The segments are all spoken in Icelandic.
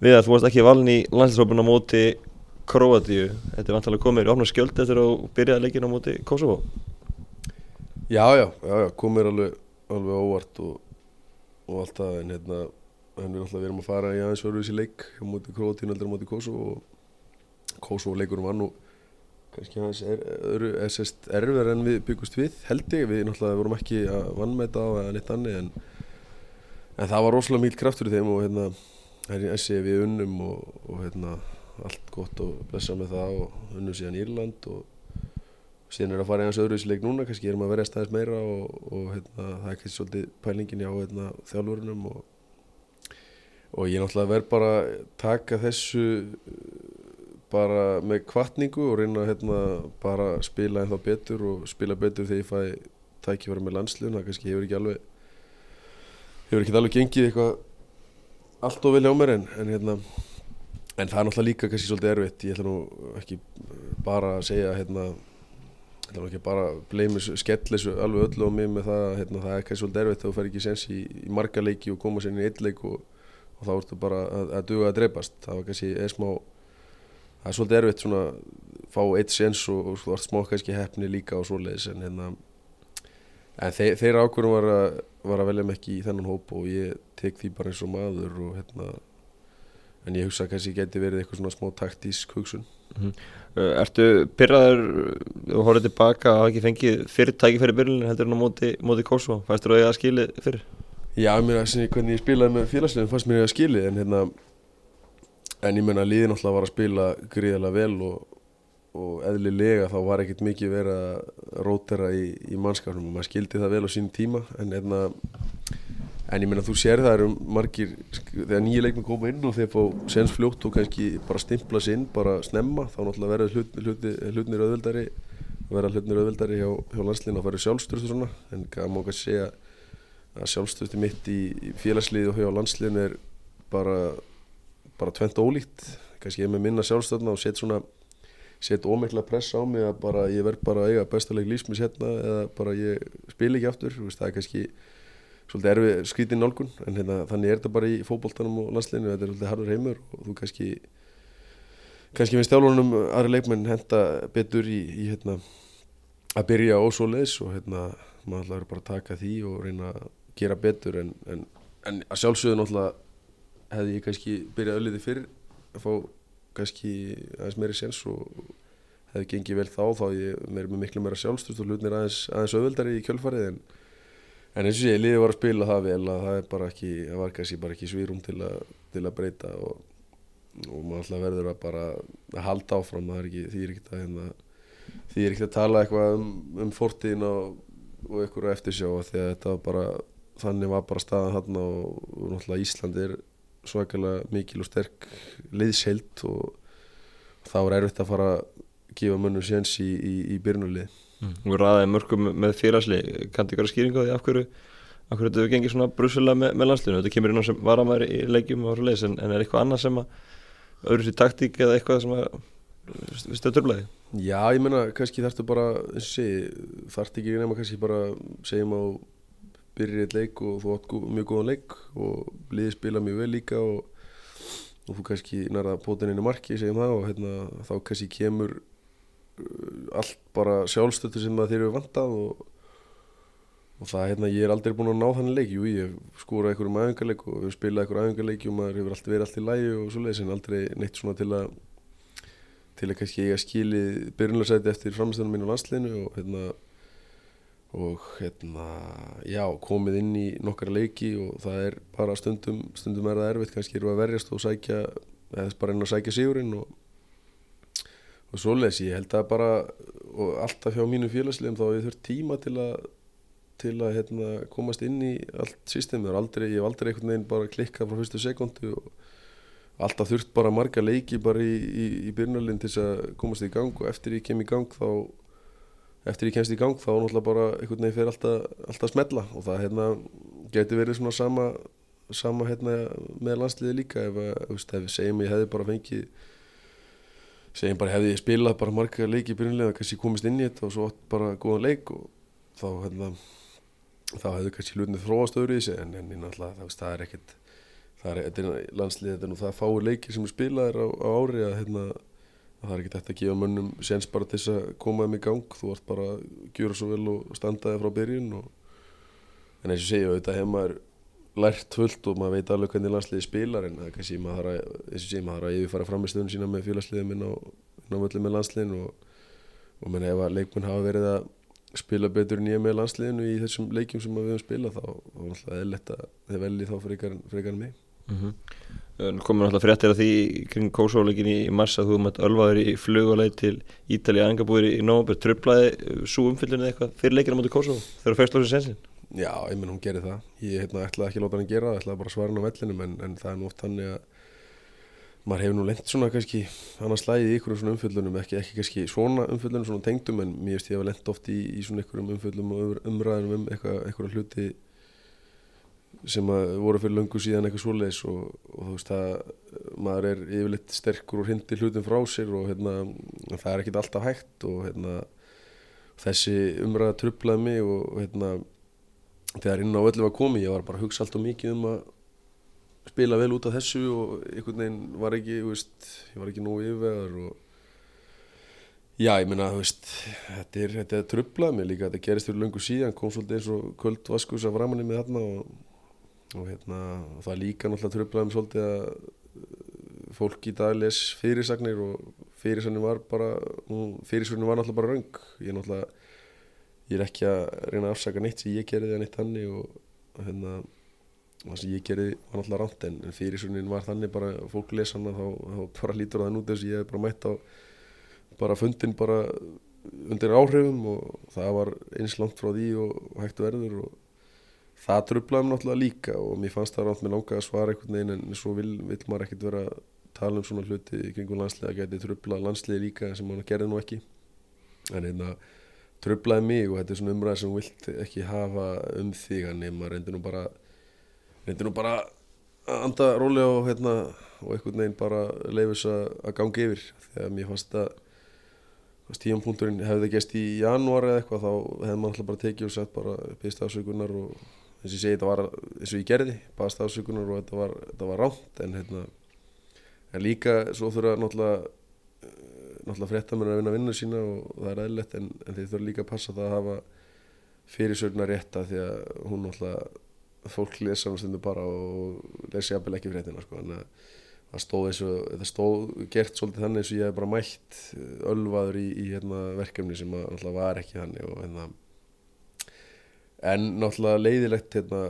Við að þú varst ekki valin í landslýsfólkuna á móti Kroatíu Þetta er vantilega komið í opna skjöld eftir að byrjaði leikin á móti Kosovo? Já, já, já, já komir alveg, alveg óvart og, og allt það en hérna en við náttúrulega erum að fara í aðeins verður þessi leik á móti Kroatíu heldur á móti Kosovo og Kosovo leikurum var nú kannski aðeins er, er, er, erfir en við byggust við held ég, við náttúrulega vorum ekki að vannmæta á eða neitt annir en, en það var rosalega mýl kraftur í þeim og hérna þessi við unnum og, og hérna allt gott og blessa með það og unnum síðan Írland og síðan er að fara í hans öðruvísleik núna kannski erum að verja staðis meira og, og hérna, það er kannski svolítið pælingin hjá hérna, þjálfurunum og, og ég náttúrulega verð bara taka þessu bara með kvartningu og reyna hérna, bara að spila ennþá betur og spila betur þegar ég fæ tækifæra með landslun það kannski hefur ekki alveg hefur ekki alveg gengið eitthvað allt og vel hjá mér en, en hérna en það er náttúrulega líka kannski svolítið erfitt. Ég ætla nú ekki bara að segja hérna ég ætla nú ekki bara að bleima skellisu alveg öllu á mig með það hérna, það er kannski svolítið erfitt þú fer ekki sens í, í marga leiki og koma inn í eitt leik og, og þá ertu bara að, að duga að dreipast það var kannski eða smá það er svolítið erfitt svona fá eitt sens og, og ert smá kannski hefni líka og svoleiðis en hérna en þeir, þeir ákvörðum var að, var að velja mig ekki í þennan hóp og ég tek því bara eins og maður og hérna en ég hugsa að kannski geti verið eitthvað svona smá taktísk hugsun mm -hmm. Ertu pyrraður og horfið tilbaka að ekki fengið fyrir tækifæri byrjun heldur en á móti, móti Kosovo fæstur þú að skili fyrir? Já, mér að hvernig ég spilaði með félagslegum fannst mér að skili en hérna en ég menna að liðin alltaf var að spila gríðarlega vel og, og eðlilega þá var ekkert mikið verið að rótera í, í mannskapnum og maður skildi það vel á sín tíma. En, enna, en ég menna að þú sér það eru margir þegar nýja leikmenn koma inn og þeir fá sens fljótt og kannski bara stimpla sér inn bara snemma þá náttúrulega verður hlut, hlut, hlutnir auðvöldari verða hlutnir auðvöldari hjá, hjá landslinn og fara sjálfstyrst og svona. En má kannski segja að sjálfstyrsti mitt í, í félagslið og hjá landslinn er bara bara tvent ólíkt. Kannski ég með minna sjálfstöðna og set svona set ómikla press á mig að bara ég verð bara að eiga bestaleg lífsmis hérna eða bara ég spil ekki aftur veist, það er kannski svolítið erfið skrítin nálgun en hérna, þannig er þetta bara í fókbóltanum og landsleginu, þetta er svolítið harður heimur og þú kannski kannski finnst þjálfurunum aðri leikmenn henda betur í, í hérna að byrja ósóleis og hérna maður ætlaður bara að taka því og reyna að gera betur en, en, en að sjálfsögðu náttúrulega hefði ég kannski byrjað ölliti fyrr að fá kannski aðeins meiri sens og hefði gengið vel þá þá ég meir með miklu meira sjálfstust og hlutnir aðeins, aðeins öðvöldari í kjölfarið en, en eins og sé, liðið var að spila það vel að það er bara ekki, það var kannski bara ekki svírum til, til að breyta og, og maður alltaf verður að bara að halda áfram, það er ekki því er ekki að hérna, því er ekki að tala eitthvað um, um fortíðin og, og eitthvað eftir sjá því að þetta var bara þannig var bara staðan hann og, og náttúrulega Ísland er svakalega mikil og sterk liðsheld og þá er erfitt að fara að gefa mönnum séns í, í, í byrjunulið mm. Þú ræðið mörgum með félagsli kannti ykkur að skýringa því af hverju af hverju þetta gengir svona brusulega með, með landslunum þetta kemur inn á sem varamæri í leikjum og leis, en, en er eitthvað annað sem að öðru sér taktík eða eitthvað sem að við stöðum törflagi Já, ég menna, kannski þarftu bara þarftu ekki nema kannski bara segjum á byrjir eitt leik og þú átt mjög góðan leik og liði spila mjög vel líka og, og þú kannski nærða í marki segjum það og hérna, þá kannski kemur uh, allt bara sjálfstötu sem þeir eru vantað og, og það hérna ég er aldrei búin að ná þannig leik. Jú ég skóra einhverjum aðengarleik og við spila einhverjum aðengarleik og maður hefur alltaf verið allt í lægi og svo leiðis en aldrei neitt svona til að til að kannski ég að skili byrjunlega sæti eftir framstæðunum mín á landsleinu og hérna og hérna, já, komið inn í nokkara leiki og það er bara stundum, stundum er það erfitt. Kannski eru að verjast og sækja eða bara einn að sækja sigurinn og, og svoleiðis, ég held að bara og alltaf hjá mínu félagslegum þá ég þurft tíma til að til að hérna, komast inn í allt systemið, ég hef aldrei einhvern veginn bara klikkað frá fyrstu sekundu og alltaf þurft bara marga leiki bara í, í, í byrjunalinn til þess að komast í gang. Og eftir ég kem í gang þá eftir ég kemst í gang þá náttúrulega bara einhvern veginn fyrir alltaf, alltaf smella. Og það hérna, geti verið svona sama, sama hérna, með landsliði líka ef, ef, ef segjum ég hefði bara fengið segjum bara hefði ég spilað bara marga leiki byrjunlega kannski komist inn í þetta og svo bara góðan leik og þá hérna, þá hefði kannski hlutnið þróast öðru í sig en, en náttúrulega það, er ekkert það er, er landslið, þetta er nú það fáir leikir sem er spilaðir á, á ári að hérna, það er ekki þetta að gefa mönnum séns bara til þess að koma þeim í gang. Þú ert bara að gjöra svo vel og standa þig frá byrjun og, en eins og segja, auðvitað hefur maður lært fullt og maður veit alveg hvernig landsliði spilar en það er kannski maður að, eins og segja, maður að yfirfara framistöðun sína með félagsliðum inn á, á völlum með landsliðin og, og menn ef að leikmenn hafa verið að spila betur ég með landsliðinu í þessum leikjum sem við höfum spilað þá er að þið velji þá frekar en mig mm -hmm. komur náttúrulega fréttir af því kring Kosovo-leikin í mars að þú mætt ölvaður í fluguleið til Ítalið angabúir í nógumber tröflaði svo umfyllinu eitthvað fyrir leikina motið Kosovo þegar þú fegst lósið sensin? Já, ég menn hún gerir það. Ég hérna, ætlaði ekki að láta hann gera það, ætlaði bara að svara hann á vellinum en, en það er nú oft hann að maður hefur nú lengt svona kannski annars slæðið í ykkur svona umföllunum ekki, ekki kannski svona umföllunum, svona tengdum en mér veist ég sem voru fyrir löngu síðan eitthvað svoleiðis og, og þú veist að maður er yfirleitt sterkur og hindi hlutum frá sér og hérna, það er ekkit alltaf hægt og hérna, þessi umræða trublaði mig og, hérna, þegar inn á öllu var komið ég var bara að hugsa allt og mikið um að spila vel út af þessu og einhvern veginn var ekki, veist, ég var ekki nógu yfirvegar og já, ég minna, þetta er, þetta er trublað mér líka, þetta gerist fyrir löngu síðan, kom svolítið eins og kvöld vaskus af ramanni með þarna og og hérna það líka náttúrulega tröflaðum svolítið að uh, fólk í dag les fyrirsagnir og fyrirsagnir var bara fyrirsagnir var náttúrulega bara raung ég er náttúrulega ég er ekki að reyna að afsaka neitt sem ég gerði eða neitt þannig og, hérna það sem ég gerði var náttúrulega ránt en, en fyrirsagnin var þannig bara fólk lesa hana þá, þá bara lítur það nút þess að ég hef bara mætt á bara fundin bara undir áhrifum og það var eins langt frá því og, og hægt verður og það trublaði mér náttúrulega líka og mér fannst það rátt með langa að svara einhvern veginn en svo vil, vil maður ekkert vera að tala um svona hluti í kringum landslega að geti trublað landslega líka sem hann gerði nú ekki. En hérna trublaði mig og þetta er svona umræð sem vilt ekki hafa um þig en maður reyndir nú bara reyndir nú bara að anda róli og hérna og einhvern veginn bara leifis að gangi yfir. Þegar mér fannst að tíumpunkturinn hefði gæst í janúar eða eitthvað þá hefði maður alltaf bara tekið og sett bara byrst afsökunar og eins og ég segi þetta var eins og ég gerði baðast afsökunar og þetta var, þetta var ránt en, hérna, en líka svo þurfa náttúrulega eh, náttúrulega fréttamenn að vinna vinnu sína og það er aðlegt en, en þeir þurfa líka að passa það að hafa fyrirsögna rétta því að hún náttúrulega fólk lesa hann stundu bara og lesi jafnvel ekki fréttina sko að það stóð eins og þetta stóð gert svolítið þannig eins og ég hef bara mætt ölvaður í, í hérna, verkefni sem að náttúrulega var ekki þannig og hérna en náttúrulega leiðilegt hérna,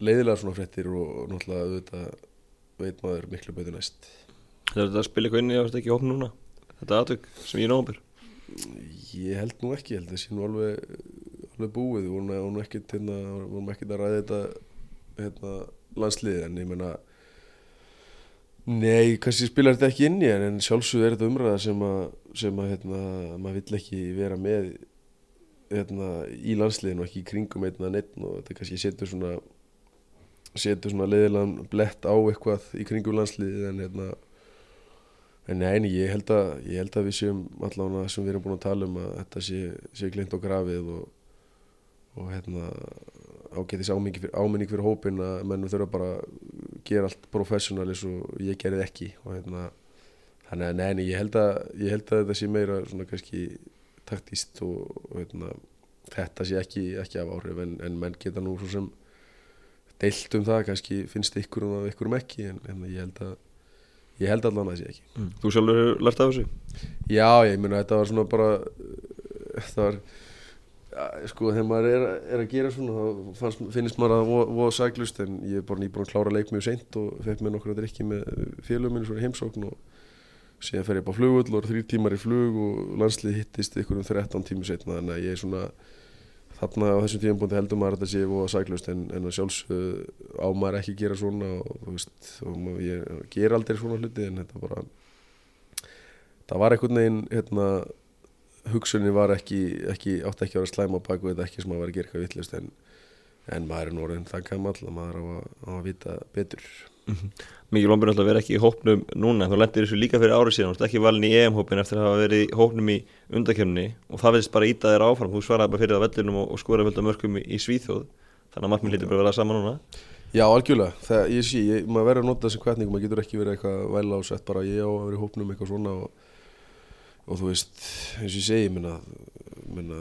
leiðilega svona frettir og náttúrulega auðvitað veit maður miklu betur næst. Það er þetta að spila eitthvað inn í að þetta ekki hófn núna? Þetta aðtök sem ég náðum Ég held nú ekki, ég held þessi nú alveg, alveg búið. Við vorum ekkert hérna, vorum ekkert að ræða þetta hérna, landslið en ég menna Nei, kannski spilar þetta ekki inn í en sjálfsög er þetta umræða sem að, sem að hérna, maður vill ekki vera með hérna, í landsliðinu og ekki í kringum einn að neitt og þetta kannski setur svona setur svona leiðilegan blett á eitthvað í kringum landsliðið en hérna en neini, ég held að ég held að við séum allavega sem við erum búin að tala um að þetta sé, sé glint og grafið og, og hérna fyrir, áminning fyrir hópin að mennum þurfa bara að gera allt professionalis og ég gerði ekki og hérna þannig að neini, ég held að ég held að þetta sé meira svona kannski taktíst og, og heitna, þetta sé ekki, ekki af áhrif en, en menn geta nú svo sem deilt um það, kannski finnst ykkur um að ykkur um ekki en, en ég held að ég held allan að það sé ekki mm. Þú sjálfur hefur lært af þessu? Já, ég að þetta var svona bara þetta var ja, sko þegar maður er, er að gera svona þá fannst, finnst maður að voða saglust en ég er bara nýbúin að klára leik mjög seint og fekk mér nokkur að drikki með félögum minni svona heimsókn og síðan fer ég á flugull og þrjú tímar í flug og landslið hittist ykkur um 13 tími setna þannig að ég er svona þarna á þessum tímpunkti heldur maður að þetta sé og sæklust en, en að sjálfsög á maður ekki gera svona og þú veist og ég ger aldrei svona hluti en þetta bara það var einhvern veginn hérna hugsunni var ekki, ekki átt ekki að vera slæma á baku þetta ekki sem að vera að gera eitthvað vittlust en, en maður er nú orðin það gammal að maður á að, á að vita betur. Mikið lómbur náttúrulega verið ekki í hópnum núna þú lendir þessu líka fyrir árið síðan þú ert ekki valin í EM-hópin eftir að hafa verið í hópnum í undakefni og það veist bara íta þér áfram þú svaraði bara fyrir það vellinum og, og skoraði völda mörgum í, Svíþjóð þannig að markminn lítur bara að vera sama núna. Já, algjörlega, það, ég sé, ég, maður verður að nota þessi kvætning, maður getur ekki verið eitthvað væla ásett bara ég á að vera í hópnum eitthvað svona og, og þú veist, eins og ég segi, minna, minna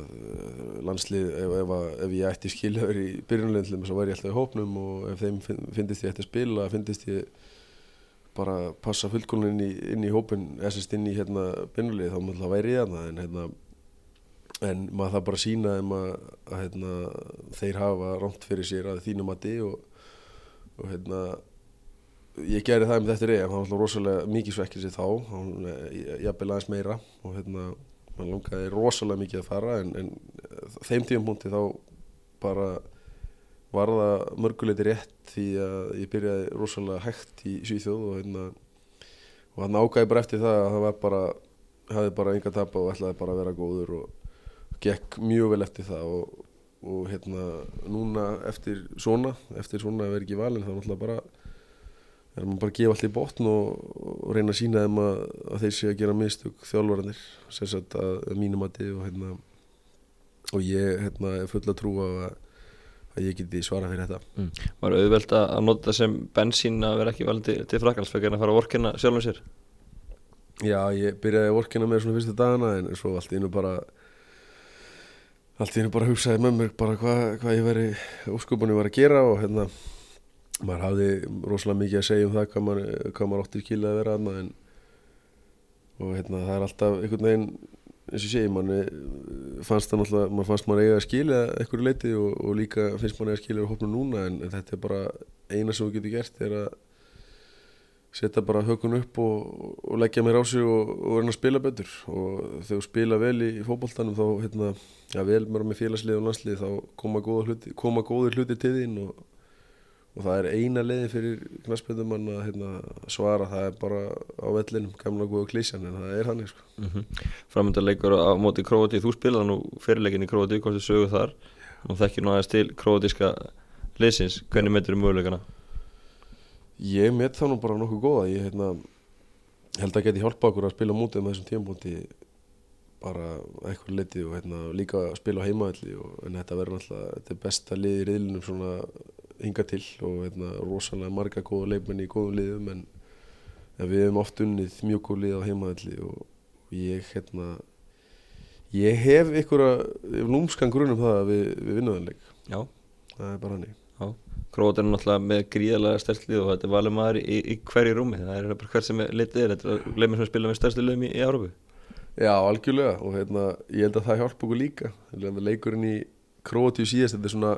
landslið, ef, ef, að- ef ég ætti skiljaður í byrjunleginn þá væri ég alltaf í hópnum og ef þeim fin- fyndist ég ætti að spila, fyndist ég bara passa fullkólun inn inn í hópin, essast inn í hérna byrjunlegið, þá maður væri ég þarna, en hérna en maður það bara að sína að, að hérna, þeir hafa rámt fyrir sér að þínum að di og og hérna ég gerði það með þetta reyð, hann var alltaf rosalega mikið svekkið sér þá, hann jafnvel aðeins meira og hérna hann langaði rosalega mikið að fara en, en þeim tímapunkti þá bara var það mörguleiti rétt því að ég byrjaði rosalega hægt í Svíþjóð og hérna og hann ágæði bara eftir það að það var bara hafði bara enga tapa og ætlaði bara að vera góður og gekk mjög vel eftir það og og hérna núna eftir svona eftir svona vera ekki valin þá náttúrulega bara er maður bara að gefa allt í botn og, og reyna að sína þeim að, að þeir sé að gera mistök þjálfvarnir sem sagt að, að mínumati og hérna og ég hérna er full að trúa að, að ég geti svara fyrir þetta. Var auðvelt að nota sem bensín að vera ekki valin til, til frakals fyrir að fara að vorkina sjálfum sér? Já, ég byrjaði að vorkina með svona fyrstu dagana en svo allt einu bara allt einu bara hugsaði með mér bara hvað hva ég veri óskupunni var að gera og hérna maður hafði rosalega mikið að segja um það hvað maður, hvað maður átti skilja að vera aðna og hérna það er alltaf einhvern veginn eins og segi, mann fannst það náttúrulega, mann fannst maður eiga að skilja einhverju leiti og, og líka finnst maður eiga að skilja hópnu núna en, en þetta er bara eina sem þú getur gert er að setja bara hökun upp og, og leggja mér á sig og, og reyna að spila betur. Og þegar þú spila vel í, í fótboltanum þá hérna, ja, vel mér með félagslið og landslið þá koma, hluti, koma góðir hluti til þín og, og það er eina leiðin fyrir knaspöðumann að hérna, svara það er bara á vellinum gamla góða klísjan en það er hann sko. mm -hmm. Framönda leikur á móti Króati þú spilaði nú fyrirleikin í Króati hvort þið sögu þar og þekkir nú aðeins til króatíska liðsins hvernig metur þið möguleikana? Ég met það nú bara nokkuð góða ég hérna, held að geti hjálpa okkur að spila mútið með þessum tímpúndi bara eitthvað liti og hérna, líka að spila á heimaðalli en þetta verður náttúrulega þetta besta lið í riðlinum svona hinga til og hérna, rosalega marga góða leifmenn í góðum liðum en, en við hefum oft unnið mjög góð lið á heimaðalli og, ég hérna ég hef að lúmskan grunum það að við, við vinnaðanleik Já. Það er bara hannig Króat er náttúrulega með gríðalega stærslið og þetta er valið maður í, í hverju rúmi. Það er bara hvert sem litið er. Þetta er leimir sem spila með stærstu liðum í, í Árópu Já, algjörlega. Og hérna, ég held að það hjálpa okkur líka. Leikurinn í Króatíu síðast þetta er svona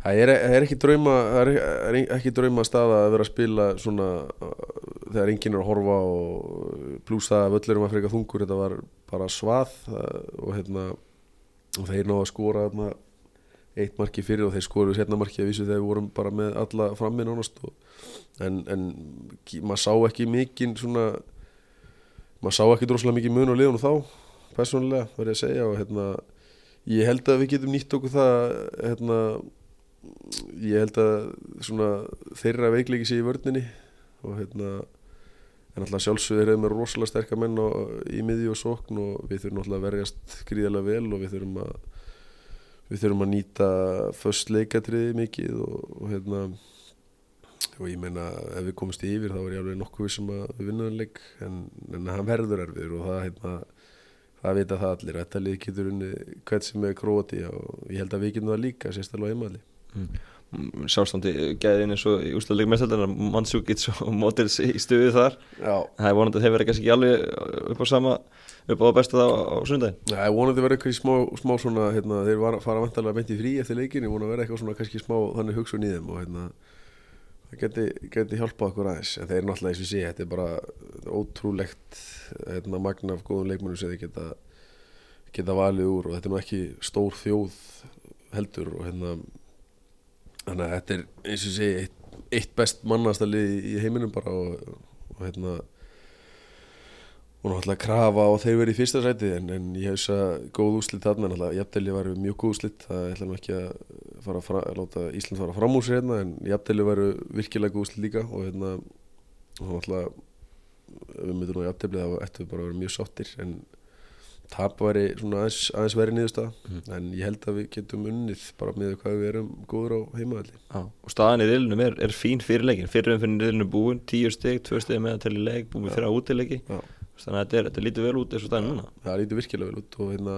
það er, er ekki drauma það er, ekki drauma staða að vera að spila svona þegar enginn er að horfa og pluss það að völlurum að freka þungur þetta var bara svað og hérna og þeir náðu að skora þarna eitt marki fyrir og þeir skoru setna marki að vísu þegar við vorum bara með alla frammi nánast og, en, en maður sá ekki mikinn svona maður sá ekki droslega mikið mun á liðunum þá persónulega verði að segja og hérna ég held að við getum nýtt okkur það hérna ég held að svona þeirra veikleiki sé í vördninni og hérna en alltaf sjálfsögur erum við rosalega sterkar menn á, í miðju og sókn og við þurfum alltaf að verjast gríðarlega vel og við þurfum að við þurfum að nýta först leikatriði mikið og, og hérna og ég meina ef við komumst yfir þá er ég alveg nokkuð sem að við vinnaðum leik en, en hann verður erfiður og það hérna það vita það allir, þetta lið getur unni hvert sem er króti og ég held að við getum það líka, sérstaklega einmali mm. Sjálfstandi gæðin eins og í úsleik mestaldanar Mansúkits og Mótils í stuðið þar Já. það er vonandi að þeir verða kannski ekki alveg upp á sama upp á besta það á, sundagin Já, ég vonandi verða eitthvað smá, smá svona hérna, þeir var, fara vantarlega beint í frí eftir leikin ég vona að verða eitthvað svona kannski smá þannig hugsun í þeim og hérna það geti, geti hjálpað okkur aðeins en þeir náttúrulega eins og sé, þetta er bara ótrúlegt hérna, magna af góðum leikmennum sem þeir geta, geta valið úr og þetta er nú ekki stór þjóð heldur og hérna þannig að þetta er eins og sé eitt, eitt best mannasta lið í heiminum bara og, og hérna og náttúrulega krafa og þeir verið í fyrsta sæti en, en ég hef þess að góð úslit þarna náttúrulega jafntæli var mjög góð úslit það ætla nú ekki að fara að, að láta Ísland fara fram úr sér hérna en jafntæli var virkilega góð úslit líka og hérna og náttúrulega ef við myndum nú jafntæli þá ættum við bara að vera mjög sáttir en tap væri svona aðeins, aðeins verið niðurstaða. Mhm. en ég held að við getum unnið bara með hvað við erum góður á heimavalli Já, og staðan í riðlunum er, er fín fyrir leikin fyrir um fyrir riðlunum búin, tíu steg, tvö steg með að tella leik, búin með þeirra útileiki. Já. þannig að þetta, þetta lítur vel út eins og staðan núna. Það lítur virkilega vel út og hérna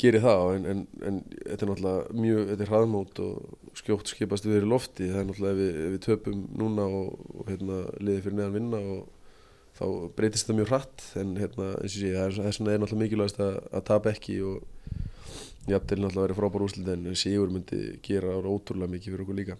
gerir það. En, en, en þetta er náttúrulega mjög, þetta er hraðmót og skjótt skipast við í lofti. Það er náttúrulega ef við, ef við töpum núna og, og hérna þá breytist það mjög hratt en hérna eins og sé, það er, er náttúrulega mikilvægast að, að tapa ekki og jafnvel náttúrulega verið frábár úrslit en sigur myndi gera ótrúlega mikið fyrir okkur líka